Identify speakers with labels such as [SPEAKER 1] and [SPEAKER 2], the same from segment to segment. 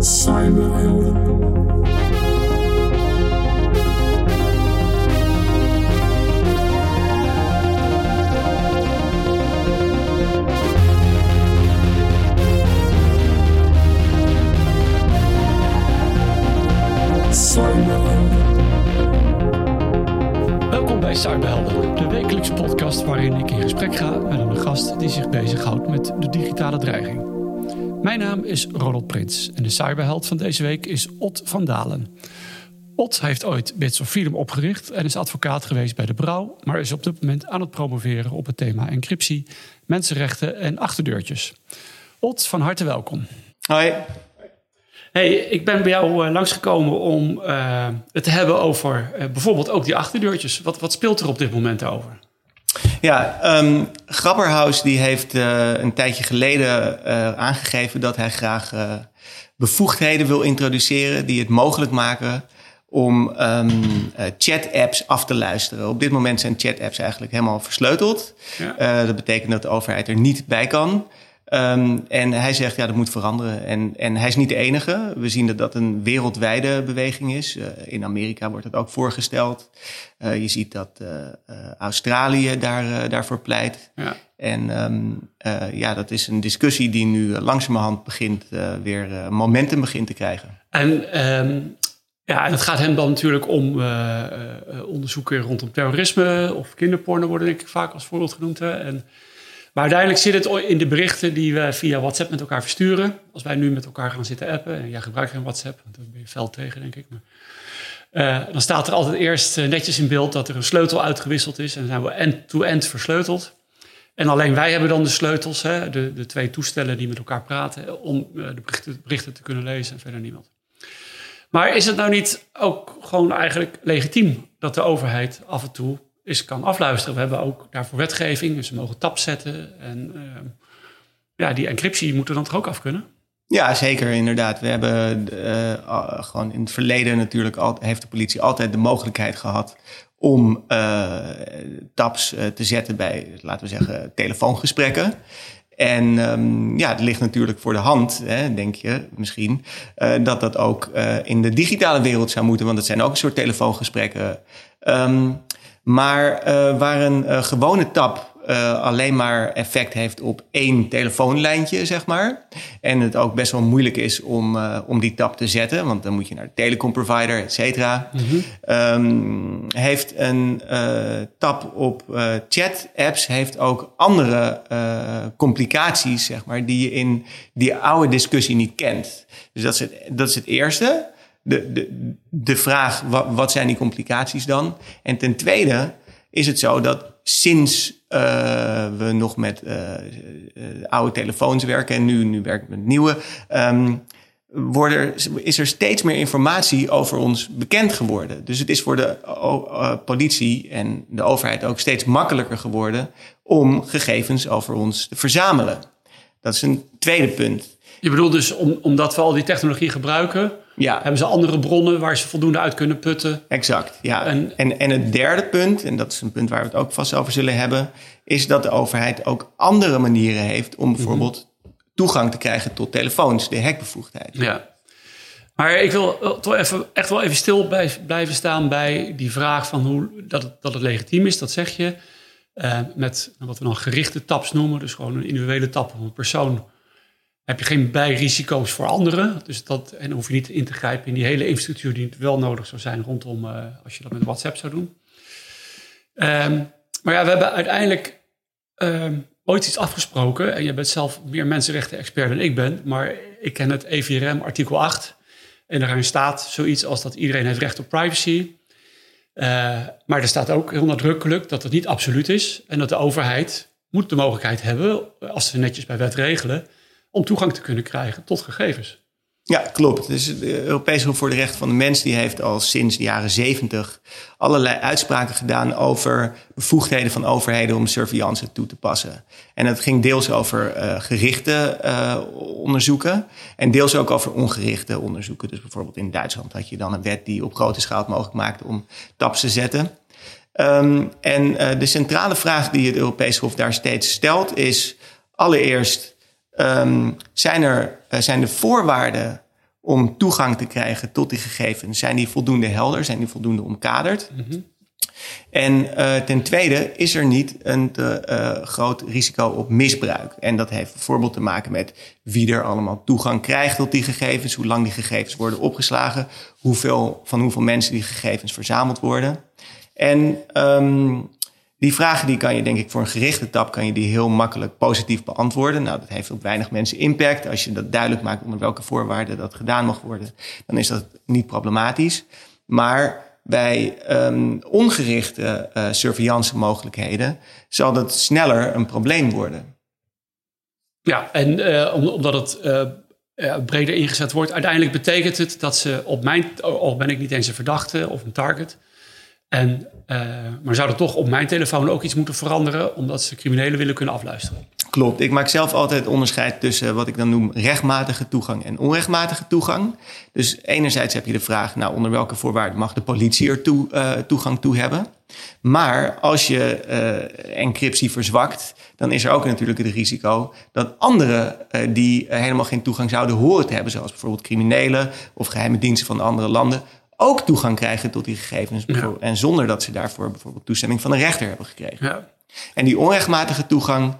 [SPEAKER 1] Cyberhelden.
[SPEAKER 2] Is Ronald Prins en de cyberheld van deze week is Ot van Dalen. Ot heeft ooit Bits of Freedom opgericht en is advocaat geweest bij de Brouw, maar is op dit moment aan het promoveren op het thema encryptie, mensenrechten en achterdeurtjes. Ot, van harte welkom.
[SPEAKER 3] Hoi.
[SPEAKER 2] Hey, ik ben bij jou uh, langsgekomen om uh, het te hebben over uh, bijvoorbeeld ook die achterdeurtjes. Wat, wat speelt er op dit moment over?
[SPEAKER 3] Ja, um, Grabberhaus die heeft een tijdje geleden aangegeven dat hij graag bevoegdheden wil introduceren die het mogelijk maken om um, chat-apps af te luisteren. Op dit moment zijn chat-apps eigenlijk helemaal versleuteld. Ja. dat betekent dat de overheid er niet bij kan. Um, en hij zegt, ja, dat moet veranderen. En, en hij is niet de enige. We zien dat dat een wereldwijde beweging is. Uh, in Amerika wordt het ook voorgesteld. Uh, je ziet dat uh, Australië daar, daarvoor pleit. Ja. En um, ja, dat is een discussie die nu langzamerhand begint weer momentum begint te krijgen.
[SPEAKER 2] En um, ja, en het gaat hem dan natuurlijk om onderzoeken rondom terrorisme of kinderporno worden denk ik vaak als voorbeeld genoemd. Hè? En maar uiteindelijk zit het in de berichten die we via WhatsApp met elkaar versturen. Als wij nu met elkaar gaan zitten appen, en jij gebruikt geen WhatsApp, dan ben je fel tegen, denk ik. Maar, uh, dan staat er altijd eerst netjes in beeld dat er een sleutel uitgewisseld is. En dan zijn we end-to-end versleuteld. En alleen wij hebben dan de sleutels, hè, de, de twee toestellen die met elkaar praten, om uh, de berichten, berichten te kunnen lezen en verder niemand. Maar is het nou niet ook gewoon eigenlijk legitiem dat de overheid af en toe is kan afluisteren. We hebben ook daarvoor wetgeving, dus ze mogen tap zetten. En uh, ja, die encryptie moet er dan toch ook af kunnen?
[SPEAKER 3] Ja, zeker, inderdaad. We hebben uh, gewoon in het verleden natuurlijk al, heeft de politie altijd de mogelijkheid gehad om uh, taps te zetten bij, laten we zeggen, telefoongesprekken. En um, ja, het ligt natuurlijk voor de hand, hè, denk je misschien, dat dat ook in de digitale wereld zou moeten, want het zijn ook een soort telefoongesprekken. Um, maar uh, waar een uh, gewone tap uh, alleen maar effect heeft op één telefoonlijntje, zeg maar. En het ook best wel moeilijk is om, om die tap te zetten, want dan moet je naar de telecomprovider, et cetera. Mm -hmm. um, heeft een tap op chat-apps heeft ook andere complicaties, zeg maar, die je in die oude discussie niet kent. Dus dat is het, dat is het eerste de, de, de vraag, wat, wat zijn die complicaties dan? En ten tweede is het zo dat sinds uh, we nog met uh, oude telefoons werken en nu, nu werken we met nieuwe, um, worden, is er steeds meer informatie over ons bekend geworden. Dus het is voor de politie en de overheid ook steeds makkelijker geworden om gegevens over ons te verzamelen. Dat is een tweede punt.
[SPEAKER 2] Je bedoelt dus om, omdat we al die technologie gebruiken, ja. hebben ze andere bronnen waar ze voldoende uit kunnen putten.
[SPEAKER 3] Exact, ja. En, en, en het derde punt, en dat is een punt waar we het ook vast over zullen hebben, is dat de overheid ook andere manieren heeft om bijvoorbeeld toegang te krijgen tot telefoons, de hackbevoegdheid.
[SPEAKER 2] Ja. Maar ik wil toch even, echt wel even stil blijven staan bij die vraag van hoe dat het, dat het legitiem is, dat zeg je. Uh, met wat we dan gerichte taps noemen, dus gewoon een individuele tap van een persoon heb je geen bijrisico's voor anderen. Dus dat, en hoef je niet in te grijpen in die hele infrastructuur die wel nodig zou zijn rondom uh, als je dat met WhatsApp zou doen. Um, maar ja, we hebben uiteindelijk um, ooit iets afgesproken. En je bent zelf meer mensenrechten-expert dan ik ben. Maar ik ken het EVRM artikel 8. En daarin staat zoiets als dat iedereen heeft recht op privacy. Uh, maar er staat ook heel nadrukkelijk dat het niet absoluut is. En dat de overheid moet de mogelijkheid hebben, als ze netjes bij wet regelen om toegang te kunnen krijgen tot gegevens.
[SPEAKER 3] Ja, klopt. Dus de Europese Hof voor de Rechten van de Mens die heeft al sinds de jaren zeventig allerlei uitspraken gedaan over bevoegdheden van overheden om surveillance toe te passen. En dat ging deels over uh, gerichte uh, onderzoeken en deels ook over ongerichte onderzoeken. Dus bijvoorbeeld in Duitsland had je dan een wet die op grote schaal het mogelijk maakte om taps te zetten. Um, en uh, de centrale vraag die het Europese Hof daar steeds stelt is allereerst um, zijn, er, uh, zijn de voorwaarden om toegang te krijgen tot die gegevens, zijn die voldoende helder, zijn die voldoende omkaderd? Mm En uh, ten tweede is er niet een te uh, groot risico op misbruik. En dat heeft bijvoorbeeld te maken met wie er allemaal toegang krijgt tot die gegevens, hoe lang die gegevens worden opgeslagen, hoeveel, van hoeveel mensen die gegevens verzameld worden. En um, die vragen die kan je denk ik voor een gerichte tap kan je die heel makkelijk positief beantwoorden. Nou, dat heeft op weinig mensen impact. Als je dat duidelijk maakt onder welke voorwaarden dat gedaan mag worden, dan is dat niet problematisch. Maar bij um, ongerichte uh, surveillance mogelijkheden zal dat sneller een probleem worden.
[SPEAKER 2] Ja, en uh, omdat het uh, breder ingezet wordt, uiteindelijk betekent het dat ze op mijn, al ben ik niet eens een verdachte of een target, en, uh, maar zouden toch op mijn telefoon ook iets moeten veranderen, omdat ze criminelen willen kunnen afluisteren?
[SPEAKER 3] Klopt. Ik maak zelf altijd onderscheid tussen wat ik dan noem rechtmatige toegang en onrechtmatige toegang. Dus enerzijds heb je de vraag, nou, onder welke voorwaarden mag de politie er uh, toegang toe hebben? Maar als je uh, encryptie verzwakt, dan is er ook natuurlijk het risico dat anderen die helemaal geen toegang zouden horen te hebben, zoals bijvoorbeeld criminelen of geheime diensten van andere landen, ook toegang krijgen tot die gegevens. En zonder dat ze daarvoor bijvoorbeeld toestemming van een rechter hebben gekregen. Ja. En die onrechtmatige toegang,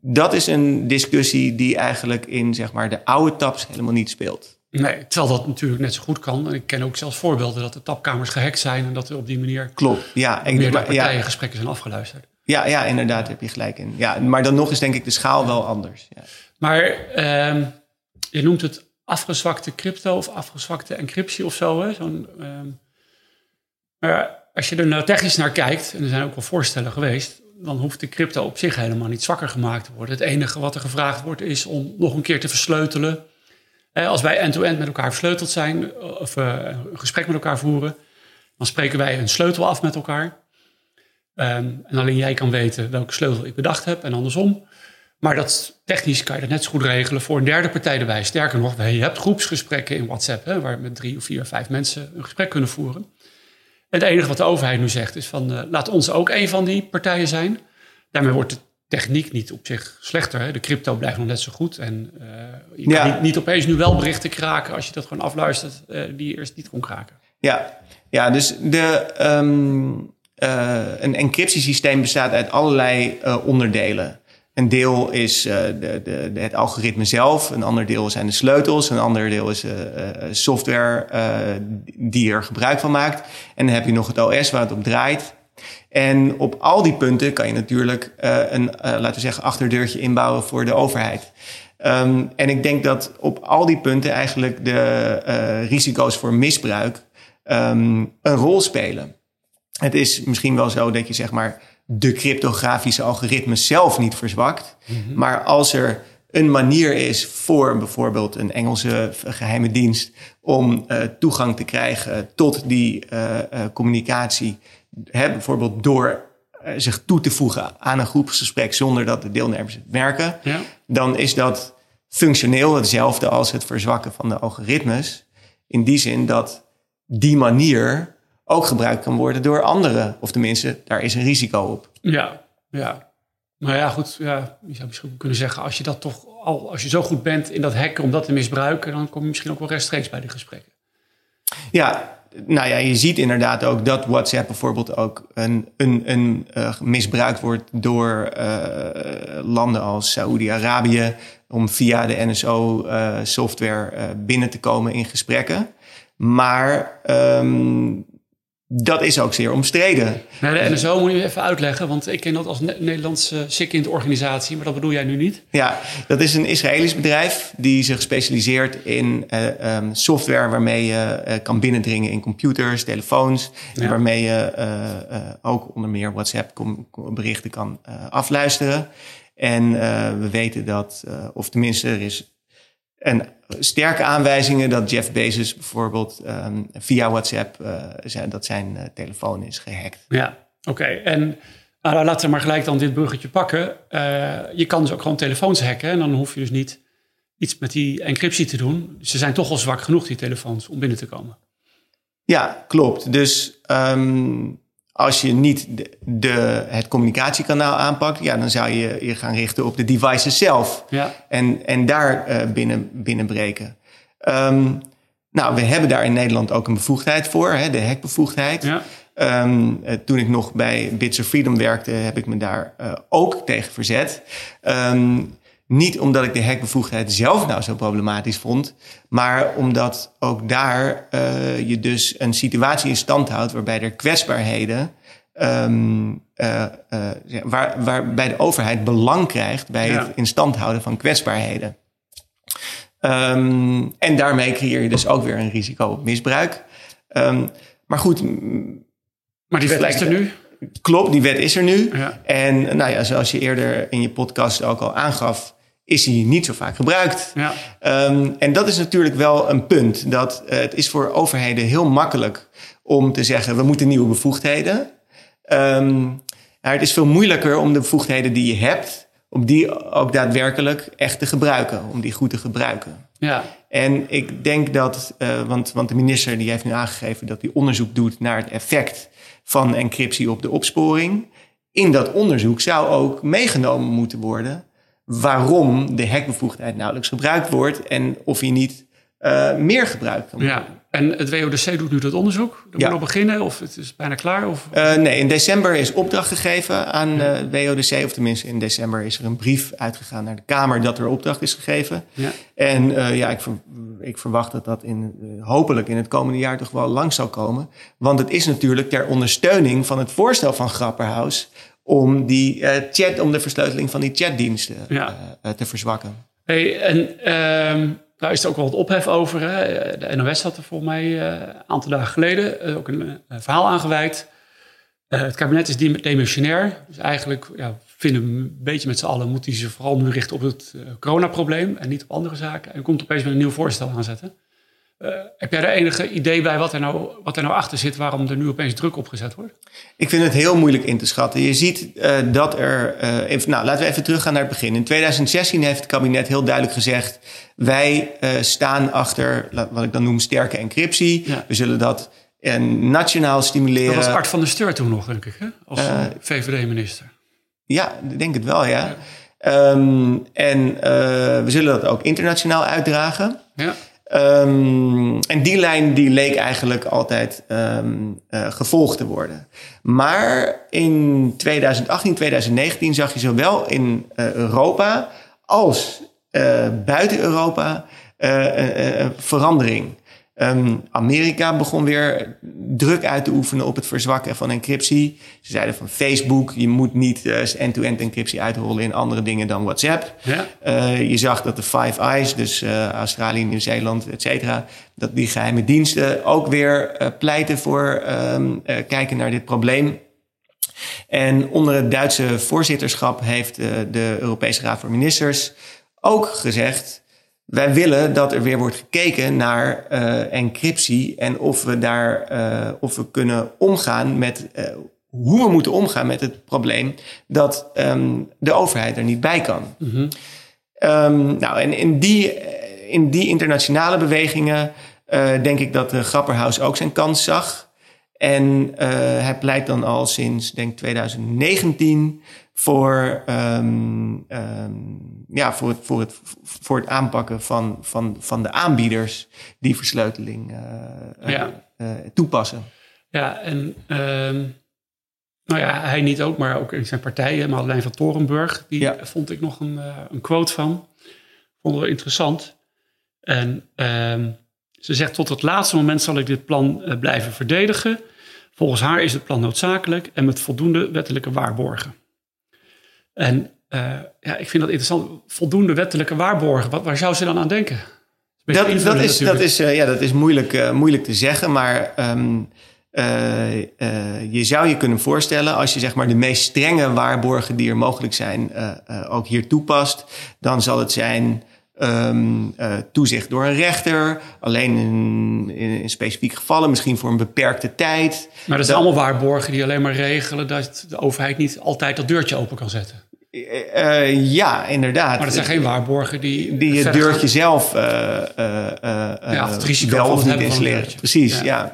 [SPEAKER 3] dat is een discussie die eigenlijk in zeg maar, de oude taps helemaal niet speelt.
[SPEAKER 2] Nee, terwijl dat natuurlijk net zo goed kan. En ik ken ook zelfs voorbeelden dat de tapkamers gehackt zijn en dat er op die manier
[SPEAKER 3] Klopt, ja.
[SPEAKER 2] Ik meer partijen ja. gesprekken zijn afgeluisterd.
[SPEAKER 3] Ja, ja, inderdaad, heb je gelijk in. Ja, maar dan nog is denk ik de schaal wel anders. Ja.
[SPEAKER 2] Maar uh, je noemt het afgezwakte crypto of afgezwakte encryptie of zo. Um, maar als je er nou technisch naar kijkt, en er zijn ook wel voorstellen geweest, dan hoeft de crypto op zich helemaal niet zwakker gemaakt te worden. Het enige wat er gevraagd wordt is om nog een keer te versleutelen. Als wij end-to-end met elkaar versleuteld zijn, of uh, een gesprek met elkaar voeren, dan spreken wij een sleutel af met elkaar. Um, en alleen jij kan weten welke sleutel ik bedacht heb en andersom. Maar dat, technisch kan je dat net zo goed regelen voor een derde partij erbij. Sterker nog, je hebt groepsgesprekken in WhatsApp, hè, waar met drie of vier of vijf mensen een gesprek kunnen voeren. En het enige wat de overheid nu zegt is van, uh, laat ons ook een van die partijen zijn. Daarmee wordt de techniek niet op zich slechter. Hè. De crypto blijft nog net zo goed. En uh, je kan niet, niet, opeens nu wel berichten kraken als je dat gewoon afluistert uh, die je eerst niet kon kraken.
[SPEAKER 3] Ja, ja dus de, um, een encryptiesysteem bestaat uit allerlei onderdelen. Een deel is uh, de, de, het algoritme zelf, een ander deel zijn de sleutels, een ander deel is uh, software die er gebruik van maakt. En dan heb je nog het OS waar het op draait. En op al die punten kan je natuurlijk een, laten we zeggen, achterdeurtje inbouwen voor de overheid. Um, en ik denk dat op al die punten eigenlijk de risico's voor misbruik um, een rol spelen. Het is misschien wel zo dat je zeg maar de cryptografische algoritmes zelf niet verzwakt. Mhm. Maar als er een manier is voor bijvoorbeeld een Engelse geheime dienst om uh, toegang te krijgen tot die uh, uh, communicatie, hè, bijvoorbeeld door zich toe te voegen aan een groepsgesprek zonder dat de deelnemers het merken, ja. dan is dat functioneel hetzelfde als het verzwakken van de algoritmes. In die zin dat die manier ook gebruikt kan worden door anderen. Of tenminste, daar is een risico op.
[SPEAKER 2] Ja, ja. Maar ja, goed, ja, je zou misschien kunnen zeggen, als je dat toch al, als je zo goed bent in dat hacken om dat te misbruiken, dan kom je misschien ook wel rechtstreeks bij die gesprekken.
[SPEAKER 3] Ja, nou ja, je ziet inderdaad ook dat WhatsApp bijvoorbeeld ook een, een, een uh, misbruikt wordt door uh, landen als Saoedi-Arabië om via de NSO-software uh, binnen te komen in gesprekken. Maar um, dat is ook zeer omstreden.
[SPEAKER 2] Nou, de NSO moet je even uitleggen, want ik ken dat als Nederlandse SICINT organisatie, maar dat bedoel jij nu niet?
[SPEAKER 3] Ja, dat is een Israëlisch bedrijf die zich specialiseert in uh, um, software waarmee je uh, kan binnendringen in computers, telefoons, ja. en waarmee je uh, ook onder meer WhatsApp berichten kan afluisteren. En we weten dat, of tenminste, er is en sterke aanwijzingen dat Jeff Bezos bijvoorbeeld um, via WhatsApp uh, zijn, dat zijn uh, telefoon is gehackt.
[SPEAKER 2] Ja, oké. Okay. En uh, laten we maar gelijk dan dit bruggetje pakken. Uh, je kan dus ook gewoon telefoons hacken en dan hoef je dus niet iets met die encryptie te doen. Ze zijn toch al zwak genoeg, die telefoons, om binnen te komen.
[SPEAKER 3] Ja, klopt. Dus um, als je niet de, de, het communicatiekanaal aanpakt, ja, dan zou je je gaan richten op de devices zelf. Ja. En, en daar uh, binnen, binnenbreken. Um, nou, we hebben daar in Nederland ook een bevoegdheid voor, hè, de hekbevoegdheid.
[SPEAKER 2] Ja.
[SPEAKER 3] Ehm, eh, toen ik nog bij Bits of Freedom werkte, heb ik me daar uh, ook tegen verzet. Um, niet omdat ik de hekbevoegdheid zelf nou zo problematisch vond, maar omdat ook daar uh, je dus een situatie in stand houdt waarbij er kwetsbaarheden, um, waar, waarbij de overheid belang krijgt bij ja. het in stand houden van kwetsbaarheden. Um, en daarmee creëer je dus ook weer een risico op misbruik. Um, maar goed.
[SPEAKER 2] Maar die wet is er nu?
[SPEAKER 3] Klopt, die wet is er nu. Ja. En nou ja, zoals je eerder in je podcast ook al aangaf, is die niet zo vaak gebruikt. Ja. Um, en dat is natuurlijk wel een punt. Dat uh, het is voor overheden heel makkelijk om te zeggen: we moeten nieuwe bevoegdheden. Um, maar het is veel moeilijker om de bevoegdheden die je hebt om die ook daadwerkelijk echt te gebruiken, om die goed te gebruiken. Ja. En ik denk dat, uh, want, want de minister die heeft nu aangegeven dat hij onderzoek doet naar het effect van encryptie op de opsporing. In dat onderzoek zou ook meegenomen moeten worden waarom de hekbevoegdheid nauwelijks gebruikt wordt en of hij niet uh, meer gebruikt kan worden.
[SPEAKER 2] Ja, en het WODC doet nu dat onderzoek. Dat ja. moet nog beginnen of het is bijna klaar? Of?
[SPEAKER 3] Uh, nee, in december is opdracht gegeven aan ja. uh, WODC. Of tenminste, in december is er een brief uitgegaan naar de Kamer dat er opdracht is gegeven. Ja. En uh, ja, ik, ver, ik, verwacht dat dat in, hopelijk in het komende jaar toch wel lang zal komen. Want het is natuurlijk ter ondersteuning van het voorstel van Grapperhaus om die chat, om de versleuteling van die chatdiensten te verzwakken.
[SPEAKER 2] Hey, en um daar is er ook wel wat ophef over. Hè. De NOS had er volgens mij uh, een aantal dagen geleden ook een verhaal aangeweid. het kabinet is demissionair. Dus eigenlijk ja, vinden we een beetje met z'n allen... moet hij zich vooral nu richten op het coronaprobleem... en niet op andere zaken. En komt opeens met een nieuw voorstel aanzetten. Uh, heb jij er enige idee bij wat er, nou, wat er nou achter zit, waarom er nu opeens druk op gezet wordt?
[SPEAKER 3] Ik vind het heel moeilijk in te schatten. Je ziet uh, dat er. Uh, even, nou, laten we even teruggaan naar het begin. In 2016 heeft het kabinet heel duidelijk gezegd: wij staan achter wat ik dan noem sterke encryptie. Ja. We zullen dat nationaal stimuleren. Dat
[SPEAKER 2] was Art van der Steur toen nog, denk ik, hè? als VVD-minister.
[SPEAKER 3] Ja, ik denk het wel, ja. ja. Um, en we zullen dat ook internationaal uitdragen. Ja. Um, en die lijn die leek eigenlijk altijd um, gevolgd te worden. Maar in 2018, 2019 zag je zowel in uh, Europa als uh, buiten Europa verandering. Um, Amerika begon weer druk uit te oefenen op het verzwakken van encryptie. Ze zeiden van Facebook, je moet niet uh, end-to-end encryptie uitrollen in andere dingen dan WhatsApp. Ja. Uh, je zag dat de Five Eyes, dus uh, Australië, Nieuw-Zeeland, et cetera, dat die geheime diensten ook weer pleiten voor um, kijken naar dit probleem. En onder het Duitse voorzitterschap heeft de Europese Raad voor Ministers ook gezegd wij willen dat er weer wordt gekeken naar uh, encryptie en of we daar uh, of we kunnen omgaan met uh, hoe we moeten omgaan met het probleem dat um, de overheid er niet bij kan. Mm -hmm. um, nou, en in die, in die internationale bewegingen denk ik dat de Grapperhaus ook zijn kans zag. En hij pleit dan al sinds, denk 2019 voor, um, um, ja, voor, het, voor, het, voor het aanpakken van, van, van de aanbieders die versleuteling uh, ja. uh, toepassen.
[SPEAKER 2] Ja, en um, nou ja, hij niet ook, maar ook in zijn partij, Madeleine van Torenburg, die ja. vond ik nog een, een quote van. Vond wel interessant. En ze zegt: Tot het laatste moment zal ik dit plan blijven verdedigen. Volgens haar is het plan noodzakelijk en met voldoende wettelijke waarborgen. En uh, ja, ik vind dat interessant. Voldoende wettelijke waarborgen. Wat, waar zou ze dan aan denken?
[SPEAKER 3] Dat, dat, is, dat, is, uh, ja, dat is moeilijk, uh, moeilijk te zeggen. Maar um, je zou je kunnen voorstellen... als je zeg maar, de meest strenge waarborgen die er mogelijk zijn... ook hier toepast... dan zal het zijn... Um, uh, toezicht door een rechter, alleen in, in, in, specifieke gevallen, misschien voor een beperkte tijd.
[SPEAKER 2] Maar dat zijn allemaal waarborgen die alleen maar regelen dat de overheid niet altijd dat deurtje open kan zetten.
[SPEAKER 3] Uh, ja, inderdaad.
[SPEAKER 2] Maar dat zijn geen waarborgen die...
[SPEAKER 3] Die het deurtje zelf uh, ja, het risico wel of niet installeren. Precies, ja.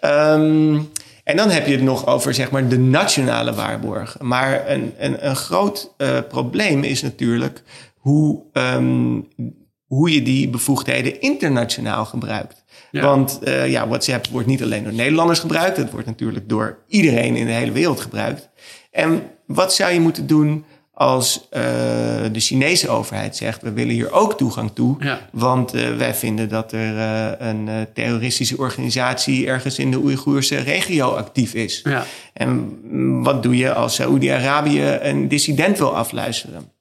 [SPEAKER 3] ja. Um, en dan heb je het nog over zeg maar, de nationale waarborgen. Maar een, een, een groot probleem is natuurlijk hoe um, hoe je die bevoegdheden internationaal gebruikt. Want uh, ja, WhatsApp wordt niet alleen door Nederlanders gebruikt, het wordt natuurlijk door iedereen in de hele wereld gebruikt. En wat zou je moeten doen als uh, de Chinese overheid zegt: we willen hier ook toegang toe, ja. want uh, wij vinden dat er uh, een terroristische organisatie ergens in de Oeigoerse regio actief is. Ja. En wat doe je als Saoedi-Arabië een dissident wil afluisteren?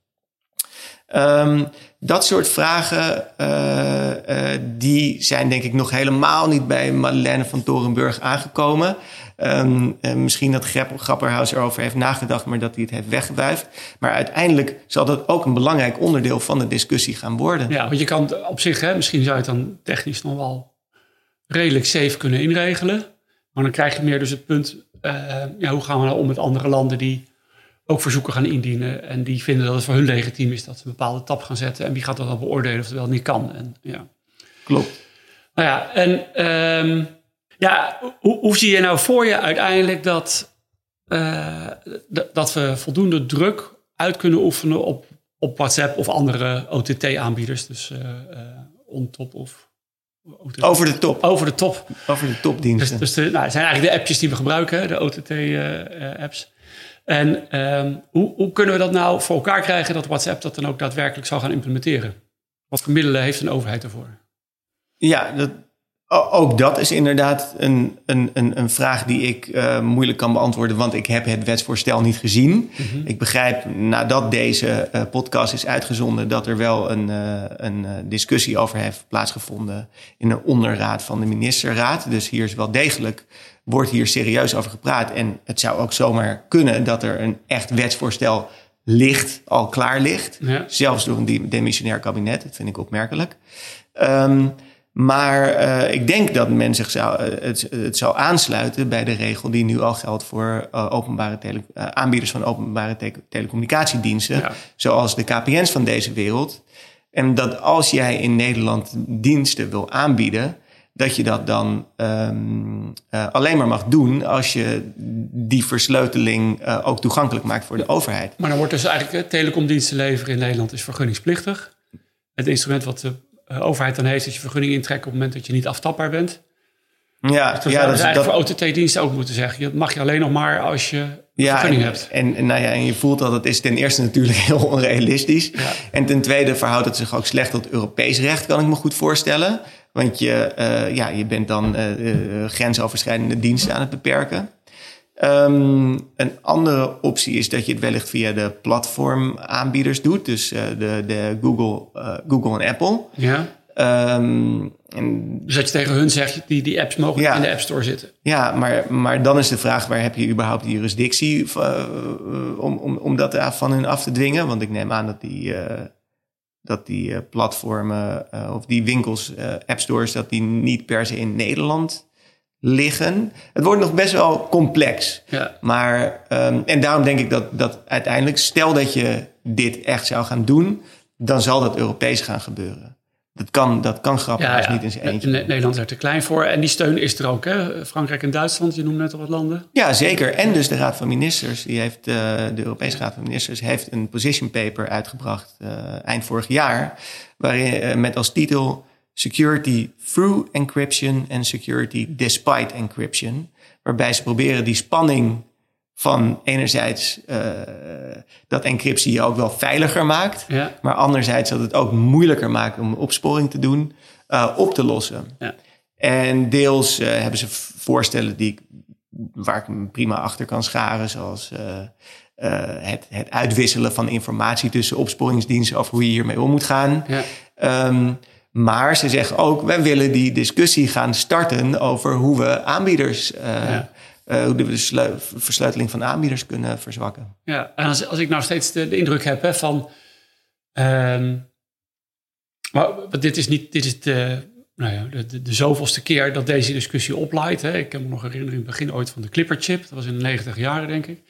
[SPEAKER 3] Um, dat soort vragen, uh, uh, die zijn denk ik nog helemaal niet bij Madeleine van Torenburg aangekomen. Um, uh, misschien dat Grapperhaus erover heeft nagedacht, maar dat hij het heeft weggewuifd. Maar uiteindelijk zal dat ook een belangrijk onderdeel van de discussie gaan worden.
[SPEAKER 2] Ja, want je kan op zich, hè, misschien zou je het dan technisch nog wel redelijk safe kunnen inregelen. Maar dan krijg je meer dus het punt, ja, hoe gaan we nou om met andere landen die ook verzoeken gaan indienen. En die vinden dat het voor hun legitiem is dat ze een bepaalde tap gaan zetten. En wie gaat dat dan beoordelen of het wel niet kan. En, ja.
[SPEAKER 3] Klopt.
[SPEAKER 2] Nou ja, en um, ja, hoe, hoe, zie je nou voor je uiteindelijk dat, uh, dat we voldoende druk uit kunnen oefenen op, op WhatsApp of andere OTT-aanbieders? Dus uh, uh, on-top of
[SPEAKER 3] OTT. Over de top.
[SPEAKER 2] Over de top.
[SPEAKER 3] Over de topdiensten.
[SPEAKER 2] Dus, dus de, nou, het zijn eigenlijk de appjes die we gebruiken, de OTT-apps. En ehm, hoe, hoe, kunnen we dat nou voor elkaar krijgen dat WhatsApp dat dan ook daadwerkelijk zou gaan implementeren? Wat voor middelen heeft een overheid ervoor?
[SPEAKER 3] Ja, dat, ook dat is inderdaad een, een, een, een vraag die ik uh, moeilijk kan beantwoorden, want ik heb het wetsvoorstel niet gezien. Mm-hmm. Ik begrijp nadat deze uh, podcast is uitgezonden dat er wel een, uh, een discussie over heeft plaatsgevonden in een onderraad van de ministerraad. Dus hier is wel degelijk wordt hier serieus over gepraat. En het zou ook zomaar kunnen dat er een echt wetsvoorstel ligt, al klaar ligt. Ja. Zelfs door een demissionair kabinet. Dat vind ik opmerkelijk. Um, maar uh, ik denk dat men zich zou, uh, het, het zou aansluiten bij de regel die nu al geldt voor uh, openbare tele, aanbieders van openbare te telecommunicatiediensten, ja. zoals de KPN's van deze wereld. En dat als jij in Nederland diensten wil aanbieden, dat je dat dan um, uh, alleen maar mag doen als je die versleuteling uh, ook toegankelijk maakt voor de overheid.
[SPEAKER 2] Maar dan wordt dus eigenlijk telecomdiensten leveren in Nederland is vergunningsplichtig. Het instrument wat de overheid dan heeft is je vergunning intrekken op het moment dat je niet aftapbaar bent.
[SPEAKER 3] Ja,
[SPEAKER 2] dus
[SPEAKER 3] ja,
[SPEAKER 2] dat is eigenlijk voor OTT-diensten ook moeten zeggen. Dat mag je alleen nog maar als je ja, vergunning
[SPEAKER 3] en,
[SPEAKER 2] hebt.
[SPEAKER 3] En, en, nou ja, en je voelt dat het is ten eerste natuurlijk heel onrealistisch. Ja. En ten tweede verhoudt het zich ook slecht tot Europees recht, kan ik me goed voorstellen. Want je, uh, ja, je bent dan uh, uh, grensoverschrijdende diensten aan het beperken. Um, een andere optie is dat je het wellicht via de platformaanbieders doet. Dus de, de Google, Google en Apple.
[SPEAKER 2] Ja.
[SPEAKER 3] Um,
[SPEAKER 2] en, dus dat je tegen hun zegt, die, die apps mogen ja, in de App Store zitten.
[SPEAKER 3] Ja, maar, maar dan is de vraag, waar heb je überhaupt die jurisdictie om, om, om dat van hun af te dwingen? Want ik neem aan dat die dat die uh, platformen uh, of die winkels, uh, app stores, dat die niet per se in Nederland liggen. Het wordt nog best wel complex.
[SPEAKER 2] Ja.
[SPEAKER 3] Maar, um, en daarom denk ik dat, dat uiteindelijk, stel dat je dit echt zou gaan doen, dan zal dat Europees gaan gebeuren. Dat kan, dat kan grappig, ja, ja. niet in zijn eentje.
[SPEAKER 2] Nederland is er te klein voor. En die steun is er ook, hè? Frankrijk en Duitsland, je noemt net al wat landen.
[SPEAKER 3] Ja, zeker. En dus de Raad van Ministers, die heeft, uh, de Europese Raad van Ministers, heeft een position paper uitgebracht uh, eind vorig jaar. Waarin uh, met als titel Security Through Encryption en Security Despite Encryption. Waarbij ze proberen die spanning van enerzijds uh, dat encryptie je ook wel veiliger maakt,
[SPEAKER 2] ja.
[SPEAKER 3] maar anderzijds dat het ook moeilijker maakt om opsporing te doen, uh, op te lossen.
[SPEAKER 2] Ja.
[SPEAKER 3] En deels uh, hebben ze voorstellen die ik, waar ik me prima achter kan scharen, zoals het, het uitwisselen van informatie tussen opsporingsdiensten over hoe je hiermee om moet gaan.
[SPEAKER 2] Ja.
[SPEAKER 3] Um, maar ze zeggen ook, wij willen die discussie gaan starten over hoe we aanbieders ja uh, de versleuteling van aanbieders kunnen verzwakken.
[SPEAKER 2] Ja, en als, als ik nou steeds de, indruk heb hè, van. Um, maar dit is niet. Dit is de, nou ja, de, de, zoveelste keer dat deze discussie oplaait. Hè. Ik kan me nog herinneren in het begin ooit van de Clipperchip. Dat was in de 90 jaren, denk ik.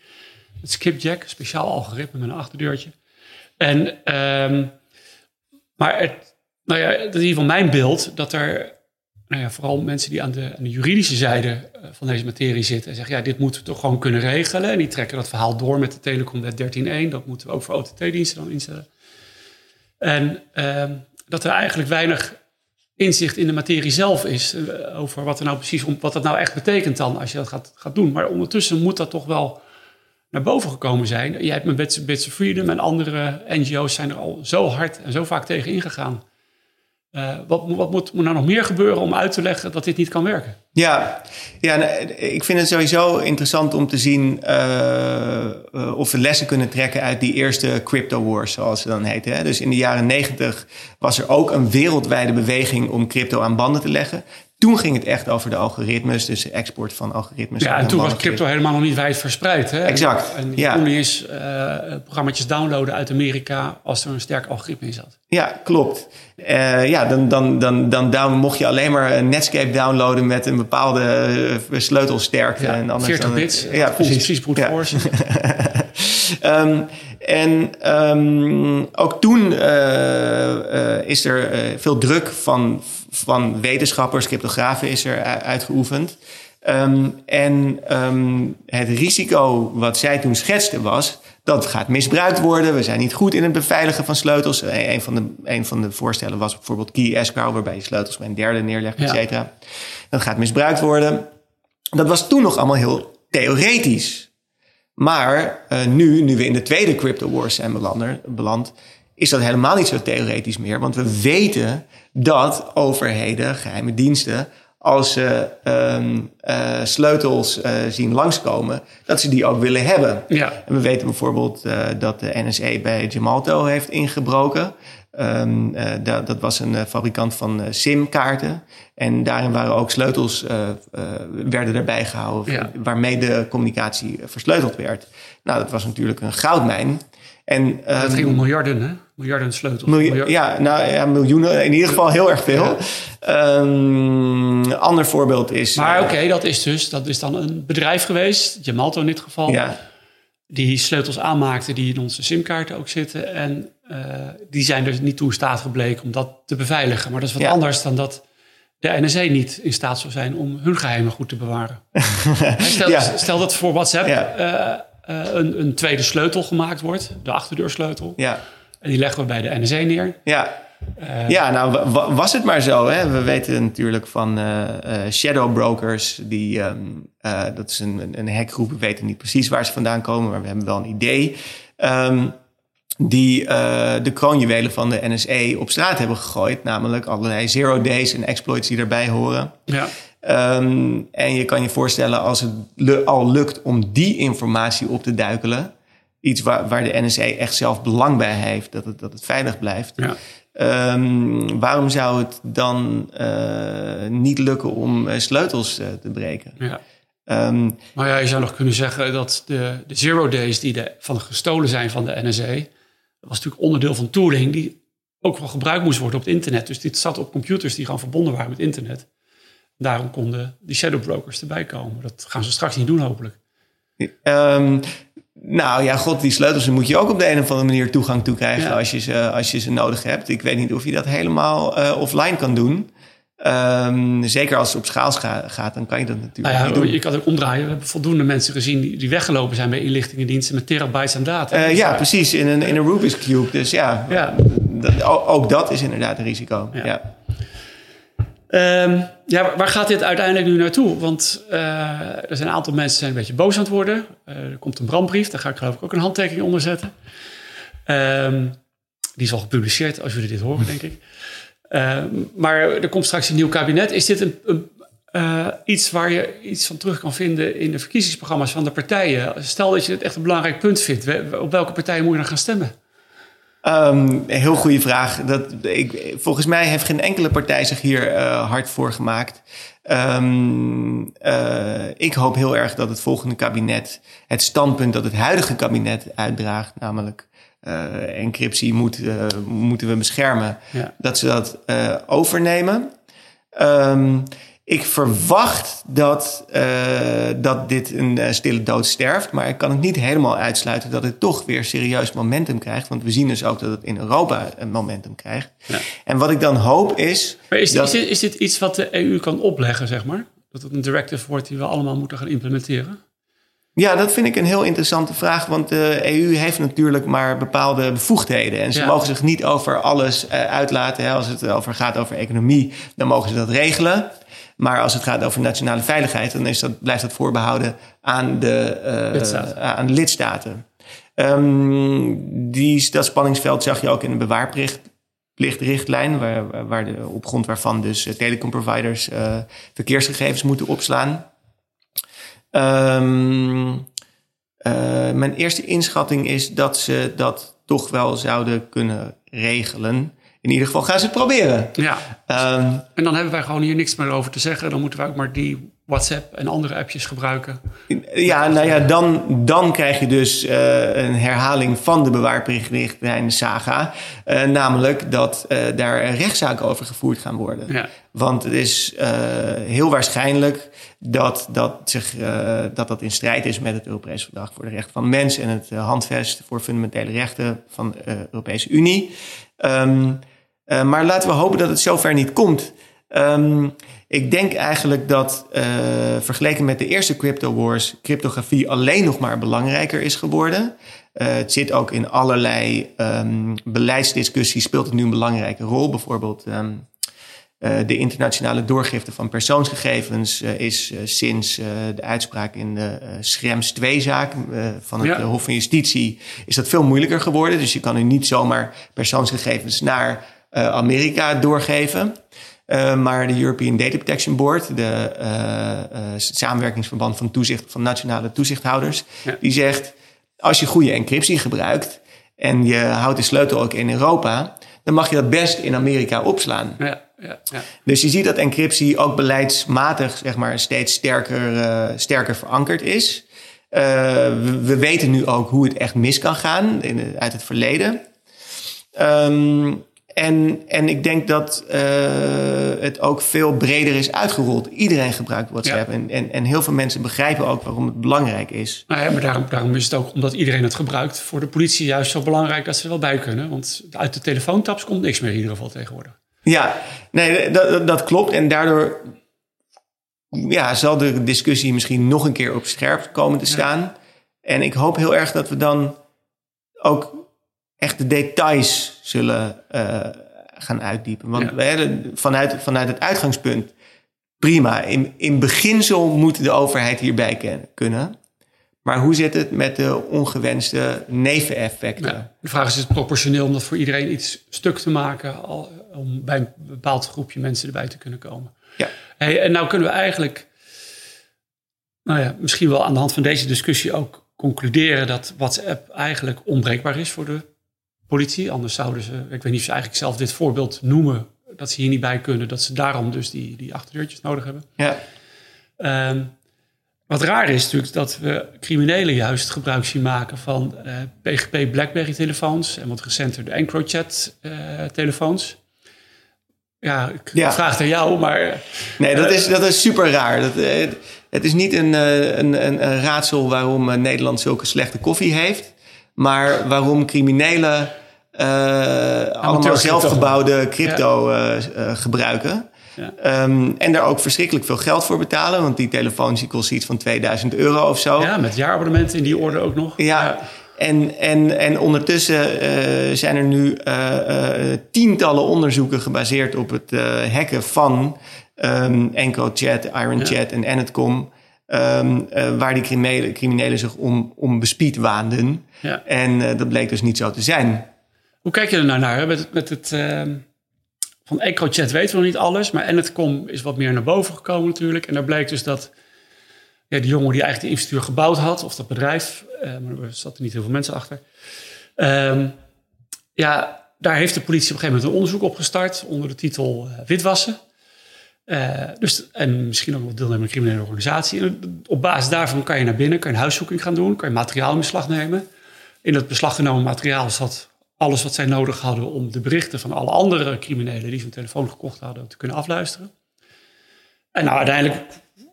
[SPEAKER 2] Het skipjack, speciaal algoritme met een achterdeurtje. En, um, maar het, nou ja, dat is in ieder geval mijn beeld dat er nou ja, vooral mensen die aan de, aan de, juridische zijde eh, van deze materie zitten en zeggen, ja, dit moeten we toch gewoon kunnen regelen. En die trekken dat verhaal door met de Telecomwet 13.1. Dat moeten we ook voor OTT-diensten dan instellen. En, uh, dat er eigenlijk weinig inzicht in de materie zelf is. eh, over wat er nou precies, wat dat nou echt betekent dan als je dat gaat, gaat doen. Maar ondertussen moet dat toch wel naar boven gekomen zijn. Jij hebt met Bits of Freedom en andere NGO's zijn er al zo hard en zo vaak tegen ingegaan. Eh, wat wat moet, moet nou nog meer gebeuren om uit te leggen dat dit niet kan werken?
[SPEAKER 3] Ja, ja nou, ik vind het sowieso interessant om te zien uh, uh, of we lessen kunnen trekken uit die eerste crypto wars, zoals ze dan heten. Hè? Dus in de jaren negentig was er ook een wereldwijde beweging om crypto aan banden te leggen. Toen ging het echt over de algoritmes, dus de export van algoritmes.
[SPEAKER 2] Ja, en toen was crypto helemaal nog niet wijd verspreid. Hè?
[SPEAKER 3] Exact.
[SPEAKER 2] En, en
[SPEAKER 3] ja.
[SPEAKER 2] eens uh, programma's downloaden uit Amerika als er een sterk algoritme in zat.
[SPEAKER 3] Ja, klopt. Uh, ja, dan, dan, dan, dan down, mocht je alleen maar een Netscape downloaden met een bepaalde uh, sleutelsterkte.
[SPEAKER 2] Ja,
[SPEAKER 3] en anders
[SPEAKER 2] 40
[SPEAKER 3] dan
[SPEAKER 2] bits.
[SPEAKER 3] Het, ja, precies.
[SPEAKER 2] Precies brute
[SPEAKER 3] ja.
[SPEAKER 2] force.
[SPEAKER 3] um, en um, ook toen is er veel druk van, van wetenschappers, cryptografen is er uitgeoefend. Um, en um, het risico wat zij toen schetste was dat gaat misbruikt worden. We zijn niet goed in het beveiligen van sleutels. Een van de, een van de voorstellen was bijvoorbeeld key escrow, waarbij je sleutels bij een derde neerlegt, et cetera. Dat gaat misbruikt worden. Dat was toen nog allemaal heel theoretisch. Maar uh, nu, nu we in de tweede crypto wars zijn beland, is dat helemaal niet zo theoretisch meer. Want we weten dat overheden, geheime diensten, als ze um, uh, sleutels uh, zien langskomen, dat ze die ook willen hebben.
[SPEAKER 2] Ja.
[SPEAKER 3] En we weten bijvoorbeeld uh, dat de NSA bij Gemalto heeft ingebroken. Um, dat, dat, was een fabrikant van SIM-kaarten. En daarin waren ook sleutels werden erbij gehouden,
[SPEAKER 2] Ja.
[SPEAKER 3] waarmee de communicatie versleuteld werd. Nou, dat was natuurlijk een goudmijn. En, um,
[SPEAKER 2] ging om miljarden, hè? Miljarden sleutels.
[SPEAKER 3] Miljoen, ja, nou ja, miljoenen. In ieder geval heel erg veel. Een ander voorbeeld is...
[SPEAKER 2] Maar
[SPEAKER 3] eh,
[SPEAKER 2] oké, dat is dus dat is dan een bedrijf geweest, Gemalto in dit geval,
[SPEAKER 3] Ja,
[SPEAKER 2] die sleutels aanmaakte die in onze simkaarten ook zitten. En eh, die zijn er niet toe in staat gebleken om dat te beveiligen. Maar dat is wat
[SPEAKER 3] Ja.
[SPEAKER 2] anders dan dat de NSA niet in staat zou zijn om hun geheimen goed te bewaren. stel,
[SPEAKER 3] Ja.
[SPEAKER 2] stel dat voor WhatsApp
[SPEAKER 3] Ja.
[SPEAKER 2] eh, een, een tweede sleutel gemaakt wordt, de achterdeursleutel.
[SPEAKER 3] ja,
[SPEAKER 2] En die leggen we bij de NSA neer.
[SPEAKER 3] ja.
[SPEAKER 2] Eh,
[SPEAKER 3] Ja, nou wa- wa- was het maar zo. Hè? We weten natuurlijk van eh, shadow brokers. Die, ehm, eh, dat is een, een hackgroep. We weten niet precies waar ze vandaan komen, maar we hebben wel een idee. Ehm, die de kroonjuwelen van de NSA op straat hebben gegooid. Namelijk allerlei zero days en exploits die daarbij horen.
[SPEAKER 2] ja.
[SPEAKER 3] Ehm, en je kan je voorstellen als het al lukt om die informatie op te duikelen. Iets waar, waar de NSA echt zelf belang bij heeft, dat het, dat het veilig blijft.
[SPEAKER 2] Ja.
[SPEAKER 3] Ehm, waarom zou het dan eh, niet lukken om eh, sleutels eh, te breken?
[SPEAKER 2] ja.
[SPEAKER 3] Ehm,
[SPEAKER 2] Maar ja, je zou nog kunnen zeggen dat de, de zero days die de, van gestolen zijn van de NSA, dat was natuurlijk onderdeel van tooling die ook wel gebruikt moest worden op het internet. Dus dit zat op computers die gewoon verbonden waren met internet. Daarom konden die shadow brokers erbij komen. Dat gaan ze straks niet doen, hopelijk.
[SPEAKER 3] ehm, nou ja, god, die sleutels moet je ook op de een of andere manier toegang toe krijgen
[SPEAKER 2] Ja.
[SPEAKER 3] als, je ze, als je ze nodig hebt. Ik weet niet of je dat helemaal eh, offline kan doen. Ehm, zeker als het op schaal scha- gaat, dan kan je dat natuurlijk
[SPEAKER 2] Nou
[SPEAKER 3] niet
[SPEAKER 2] ja,
[SPEAKER 3] doen.
[SPEAKER 2] je kan het ook omdraaien. We hebben voldoende mensen gezien die, die weggelopen zijn bij inlichtingendiensten met terabytes aan data.
[SPEAKER 3] Eh,
[SPEAKER 2] Dus
[SPEAKER 3] ja,
[SPEAKER 2] daar-
[SPEAKER 3] precies, in een, in een Rubik's Cube. Dus ja,
[SPEAKER 2] Ja.
[SPEAKER 3] dat- ook dat is inderdaad een risico.
[SPEAKER 2] Ja. Ehm, ja, waar gaat dit uiteindelijk nu naartoe? Want eh, er zijn een aantal mensen zijn een beetje boos aan het worden. Eh, er komt een brandbrief, daar ga ik geloof ik ook een handtekening onder zetten. Ehm, die is al gepubliceerd als jullie dit horen, denk ik. Ehm, maar er komt straks een nieuw kabinet. Is dit een, een, eh, iets waar je iets van terug kan vinden in de verkiezingsprogramma's van de partijen? Stel dat je het echt een belangrijk punt vindt. Op welke partij moet je dan gaan stemmen?
[SPEAKER 3] Ehm, een heel goede vraag. Dat, ik, volgens mij heeft geen enkele partij zich hier eh, hard voor gemaakt. Ehm, eh, ik hoop heel erg dat het volgende kabinet het standpunt dat het huidige kabinet uitdraagt, namelijk eh, encryptie moet, moeten we beschermen,
[SPEAKER 2] Ja.
[SPEAKER 3] dat ze dat overnemen. Ehm, ik verwacht dat, eh, dat dit een eh, stille dood sterft. Maar ik kan het niet helemaal uitsluiten dat het toch weer serieus momentum krijgt. Want we zien dus ook dat het in Europa een momentum krijgt.
[SPEAKER 2] Ja.
[SPEAKER 3] En wat ik dan hoop is.
[SPEAKER 2] Maar is,
[SPEAKER 3] dat-
[SPEAKER 2] is, dit, is dit iets wat de EU kan opleggen, zeg maar? Dat het een directive wordt die we allemaal moeten gaan implementeren?
[SPEAKER 3] Ja, dat vind ik een heel interessante vraag. Want de EU heeft natuurlijk maar bepaalde bevoegdheden. En ze
[SPEAKER 2] Ja.
[SPEAKER 3] mogen zich niet over alles eh, uitlaten. Hè. Als het over gaat over economie, dan mogen ze dat regelen. Maar als het gaat over nationale veiligheid, dan is dat, blijft dat voorbehouden aan de, eh,
[SPEAKER 2] Lidstaten.
[SPEAKER 3] aan de lidstaten. Ehm, die, dat spanningsveld zag je ook in de bewaarplichtrichtlijn, waar, waar- de, op grond waarvan dus eh, telecomproviders eh, verkeersgegevens moeten opslaan. Ehm, eh, mijn eerste inschatting is dat ze dat toch wel zouden kunnen regelen. In ieder geval gaan ze het proberen.
[SPEAKER 2] Ja,
[SPEAKER 3] Ehm,
[SPEAKER 2] en dan hebben wij gewoon hier niks meer over te zeggen. Dan moeten wij ook maar die WhatsApp en andere appjes gebruiken.
[SPEAKER 3] ja, nou ja, dan, dan krijg je dus eh, een herhaling van de bewaarplichtrichtlijn saga. Eh, namelijk dat eh, daar rechtszaken over gevoerd gaan worden.
[SPEAKER 2] Ja,
[SPEAKER 3] Want het is eh, heel waarschijnlijk dat dat, zich, eh, dat dat in strijd is met het Europees Verdrag voor de Rechten van de Mens en het eh, Handvest voor Fundamentele Rechten van de eh, Europese Unie. Ehm, eh, maar laten we hopen dat het zover niet komt. Ehm, ik denk eigenlijk dat uh, vergeleken met de eerste crypto wars, cryptografie alleen nog maar belangrijker is geworden. Uh, het zit ook in allerlei um, beleidsdiscussies, speelt het nu een belangrijke rol. Bijvoorbeeld um, uh, de internationale doorgifte van persoonsgegevens is sinds de uitspraak in de Schrems 2-zaak van het ja. Hof van Justitie is dat veel moeilijker geworden. Dus je kan nu niet zomaar persoonsgegevens naar Amerika doorgeven. Uh, maar de European Data Protection Board, de uh, uh, samenwerkingsverband van, toezicht, van nationale toezichthouders, ja. die zegt: als je goede encryptie gebruikt en je houdt de sleutel ook in Europa, dan mag je dat best in Amerika opslaan.
[SPEAKER 2] Ja, ja, ja.
[SPEAKER 3] Dus je ziet dat encryptie ook beleidsmatig zeg maar, steeds sterker, sterker verankerd is. We, we, weten nu ook hoe het echt mis kan gaan in, uit het verleden. Um, en, en ik denk dat uh, het ook veel breder is uitgerold. Iedereen gebruikt WhatsApp. Ja. En, en, en heel veel mensen begrijpen ook waarom het belangrijk is.
[SPEAKER 2] Nou ja, maar daarom, daarom is het ook, omdat iedereen het gebruikt, voor de politie juist zo belangrijk dat ze er wel bij kunnen. Want uit de telefoontaps komt niks meer in ieder geval tegenwoordig.
[SPEAKER 3] Ja, nee, dat, dat klopt. En daardoor ja, zal de discussie misschien nog een keer op scherp komen te staan. Ja. En ik hoop heel erg dat we dan ook echt de details zullen uh, gaan uitdiepen. Want ja. we, vanuit, vanuit het uitgangspunt, prima. In, in beginsel moet de overheid hierbij ken, kunnen. Maar hoe zit het met de ongewenste neveneffecten?
[SPEAKER 2] Ja, de vraag is, is het proportioneel om dat voor iedereen iets stuk te maken... Al, om bij een bepaald groepje mensen erbij te kunnen komen?
[SPEAKER 3] Ja.
[SPEAKER 2] Hey, en nou kunnen we eigenlijk... Nou ja, misschien wel aan de hand van deze discussie ook concluderen... dat WhatsApp eigenlijk onbreekbaar is voor de politie. Anders zouden ze, ik weet niet of ze eigenlijk zelf dit voorbeeld noemen, dat ze hier niet bij kunnen, dat ze daarom dus die, die achterdeurtjes nodig hebben.
[SPEAKER 3] Ja.
[SPEAKER 2] Um, wat raar is natuurlijk dat we criminelen juist gebruik zien maken van uh, PGP BlackBerry telefoons en wat recenter de EncroChat uh, telefoons. Ja, ik ja. vraag aan jou, maar...
[SPEAKER 3] Nee, dat is, dat is super raar. Dat, het is niet een, een, een, een raadsel waarom Nederland zulke slechte koffie heeft. Maar waarom criminelen uh, allemaal zelfgebouwde crypto ja. uh, gebruiken. Ja. Um, en daar ook verschrikkelijk veel geld voor betalen. Want die telefoons die kosten iets van 2000 euro of zo.
[SPEAKER 2] Ja, met jaarabonnementen in die orde ook nog.
[SPEAKER 3] Ja, ja. En, en, en ondertussen uh, zijn er nu tientallen onderzoeken gebaseerd op het hacken van um, EncroChat, IronChat en Anetcom. Um, uh, waar die criminelen, criminelen zich om, om bespied waanden.
[SPEAKER 2] Ja.
[SPEAKER 3] En uh, dat bleek dus niet zo te zijn.
[SPEAKER 2] Hoe kijk je er nou naar? Met, met het, uh, van EncroChat weten we nog niet alles. Maar Enetcom is wat meer naar boven gekomen natuurlijk. En daar bleek dus dat ja, die jongen die eigenlijk de infrastructuur gebouwd had... of dat bedrijf, maar er zaten niet heel veel mensen achter... Um, ja, daar heeft de politie op een gegeven moment een onderzoek op gestart... onder de titel witwassen. Uh, dus, en misschien ook nog deelnemen aan een criminele organisatie. En op basis daarvan kan je naar binnen, kan je een huiszoeking gaan doen, kan je materiaal in beslag nemen. In dat beslag genomen materiaal zat alles wat zij nodig hadden om de berichten van alle andere criminelen die zo'n telefoon gekocht hadden te kunnen afluisteren. En nou, uiteindelijk,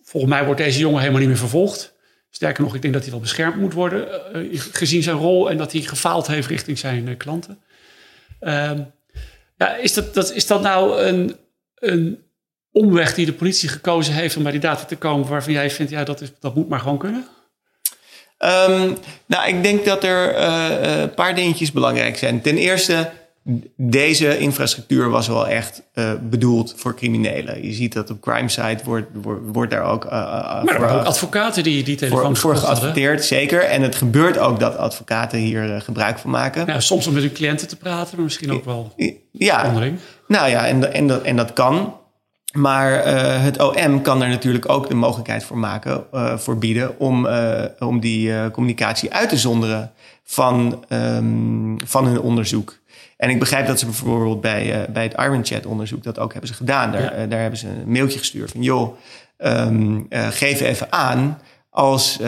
[SPEAKER 2] volgens mij wordt deze jongen helemaal niet meer vervolgd. Sterker nog, ik denk dat hij wel beschermd moet worden, uh, gezien zijn rol en dat hij gefaald heeft richting zijn uh, klanten. ja, is, dat, dat, is dat nou een, een omweg die de politie gekozen heeft om bij die data te komen waarvan jij vindt, ja, dat, is, dat moet maar gewoon kunnen?
[SPEAKER 3] Ehm, nou, ik denk dat er een paar dingetjes belangrijk zijn. Ten eerste, deze infrastructuur was wel echt uh, bedoeld voor criminelen. Je ziet dat op crime site wordt, wordt, wordt daar ook. Uh,
[SPEAKER 2] maar er ook advocaten die die telefoons
[SPEAKER 3] voor, voor geadverteerd, zeker. En het gebeurt ook dat advocaten hier gebruik van maken.
[SPEAKER 2] Soms om met hun cliënten te praten, maar misschien ook wel
[SPEAKER 3] ja. Nou ja, en, en, dat, en dat kan. Maar uh, het OM kan er natuurlijk ook de mogelijkheid voor maken, uh, voor bieden, om, uh, om die communicatie uit te zonderen van, um, van hun onderzoek. En ik begrijp dat ze bijvoorbeeld bij, uh, bij het Iron Chat onderzoek dat ook hebben ze gedaan. Daar, uh, daar hebben ze een mailtje gestuurd van joh, um, uh, geef even aan als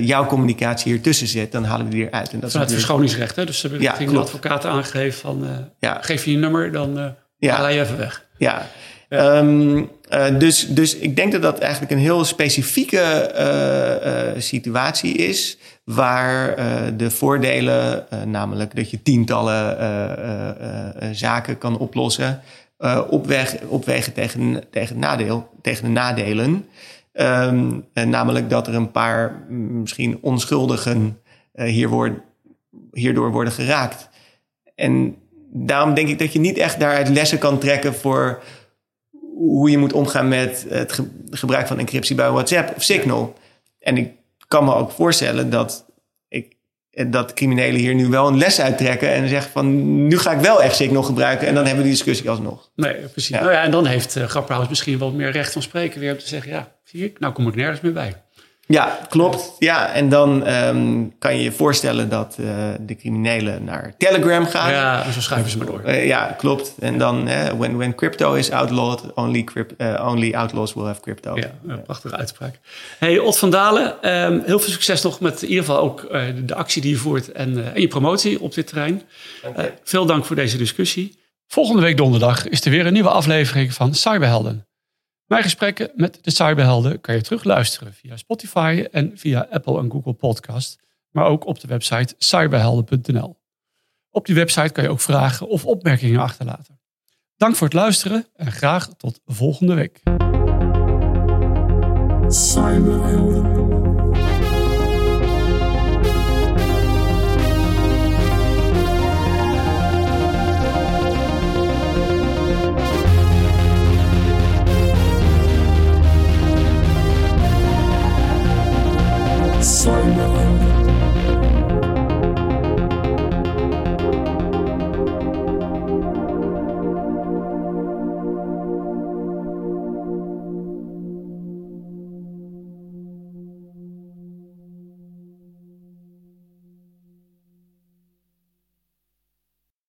[SPEAKER 3] jouw communicatie hier tussen zit, dan halen we die eruit.
[SPEAKER 2] En dat Vanuit het verschoningsrecht, hè? Dus ze hebben ja, een advocaat aangegeven van ja. geef je je nummer, dan ja. haal je even weg.
[SPEAKER 3] Ja, Um, uh, dus, dus ik denk dat dat eigenlijk een heel specifieke uh, uh, situatie is. Waar de voordelen, namelijk dat je tientallen zaken kan oplossen, opweg, opwegen tegen, tegen, nadeel, tegen de nadelen. Um, namelijk dat er een paar misschien onschuldigen hier hierdoor worden geraakt. En daarom denk ik dat je niet echt daaruit lessen kan trekken voor hoe je moet omgaan met het gebruik van encryptie bij WhatsApp of Signal. En ik kan me ook voorstellen dat, ik, dat criminelen hier nu wel een les uittrekken en zeggen van nu ga ik wel echt Signal gebruiken en dan hebben we die discussie alsnog.
[SPEAKER 2] Nee, precies. Ja. Nou ja, en dan heeft uh, Grapperhaus misschien wel meer recht van spreken weer om te zeggen, ja, zie ik, nou kom ik nergens meer bij.
[SPEAKER 3] Ja, klopt. Ja, en dan um, kan je je voorstellen dat uh, de criminelen naar Telegram gaan.
[SPEAKER 2] Ja, zo schuiven ze maar door.
[SPEAKER 3] Uh, ja, klopt. En dan, uh, when, when crypto is outlawed, only, crypt, only outlaws will have crypto.
[SPEAKER 2] Ja, een prachtige uitspraak. Hey, Ot van Dalen, um, heel veel succes nog met in ieder geval ook de actie die je voert en, en je promotie op dit terrein. veel dank voor deze discussie. Volgende week donderdag is er weer een nieuwe aflevering van Cyberhelden. Mijn gesprekken met de cyberhelden kan je terugluisteren via Spotify en via Apple en Google Podcast, maar ook op de website cyberhelden.nl. Op die website kan je ook vragen of opmerkingen achterlaten. Dank voor het luisteren en graag tot volgende week. someone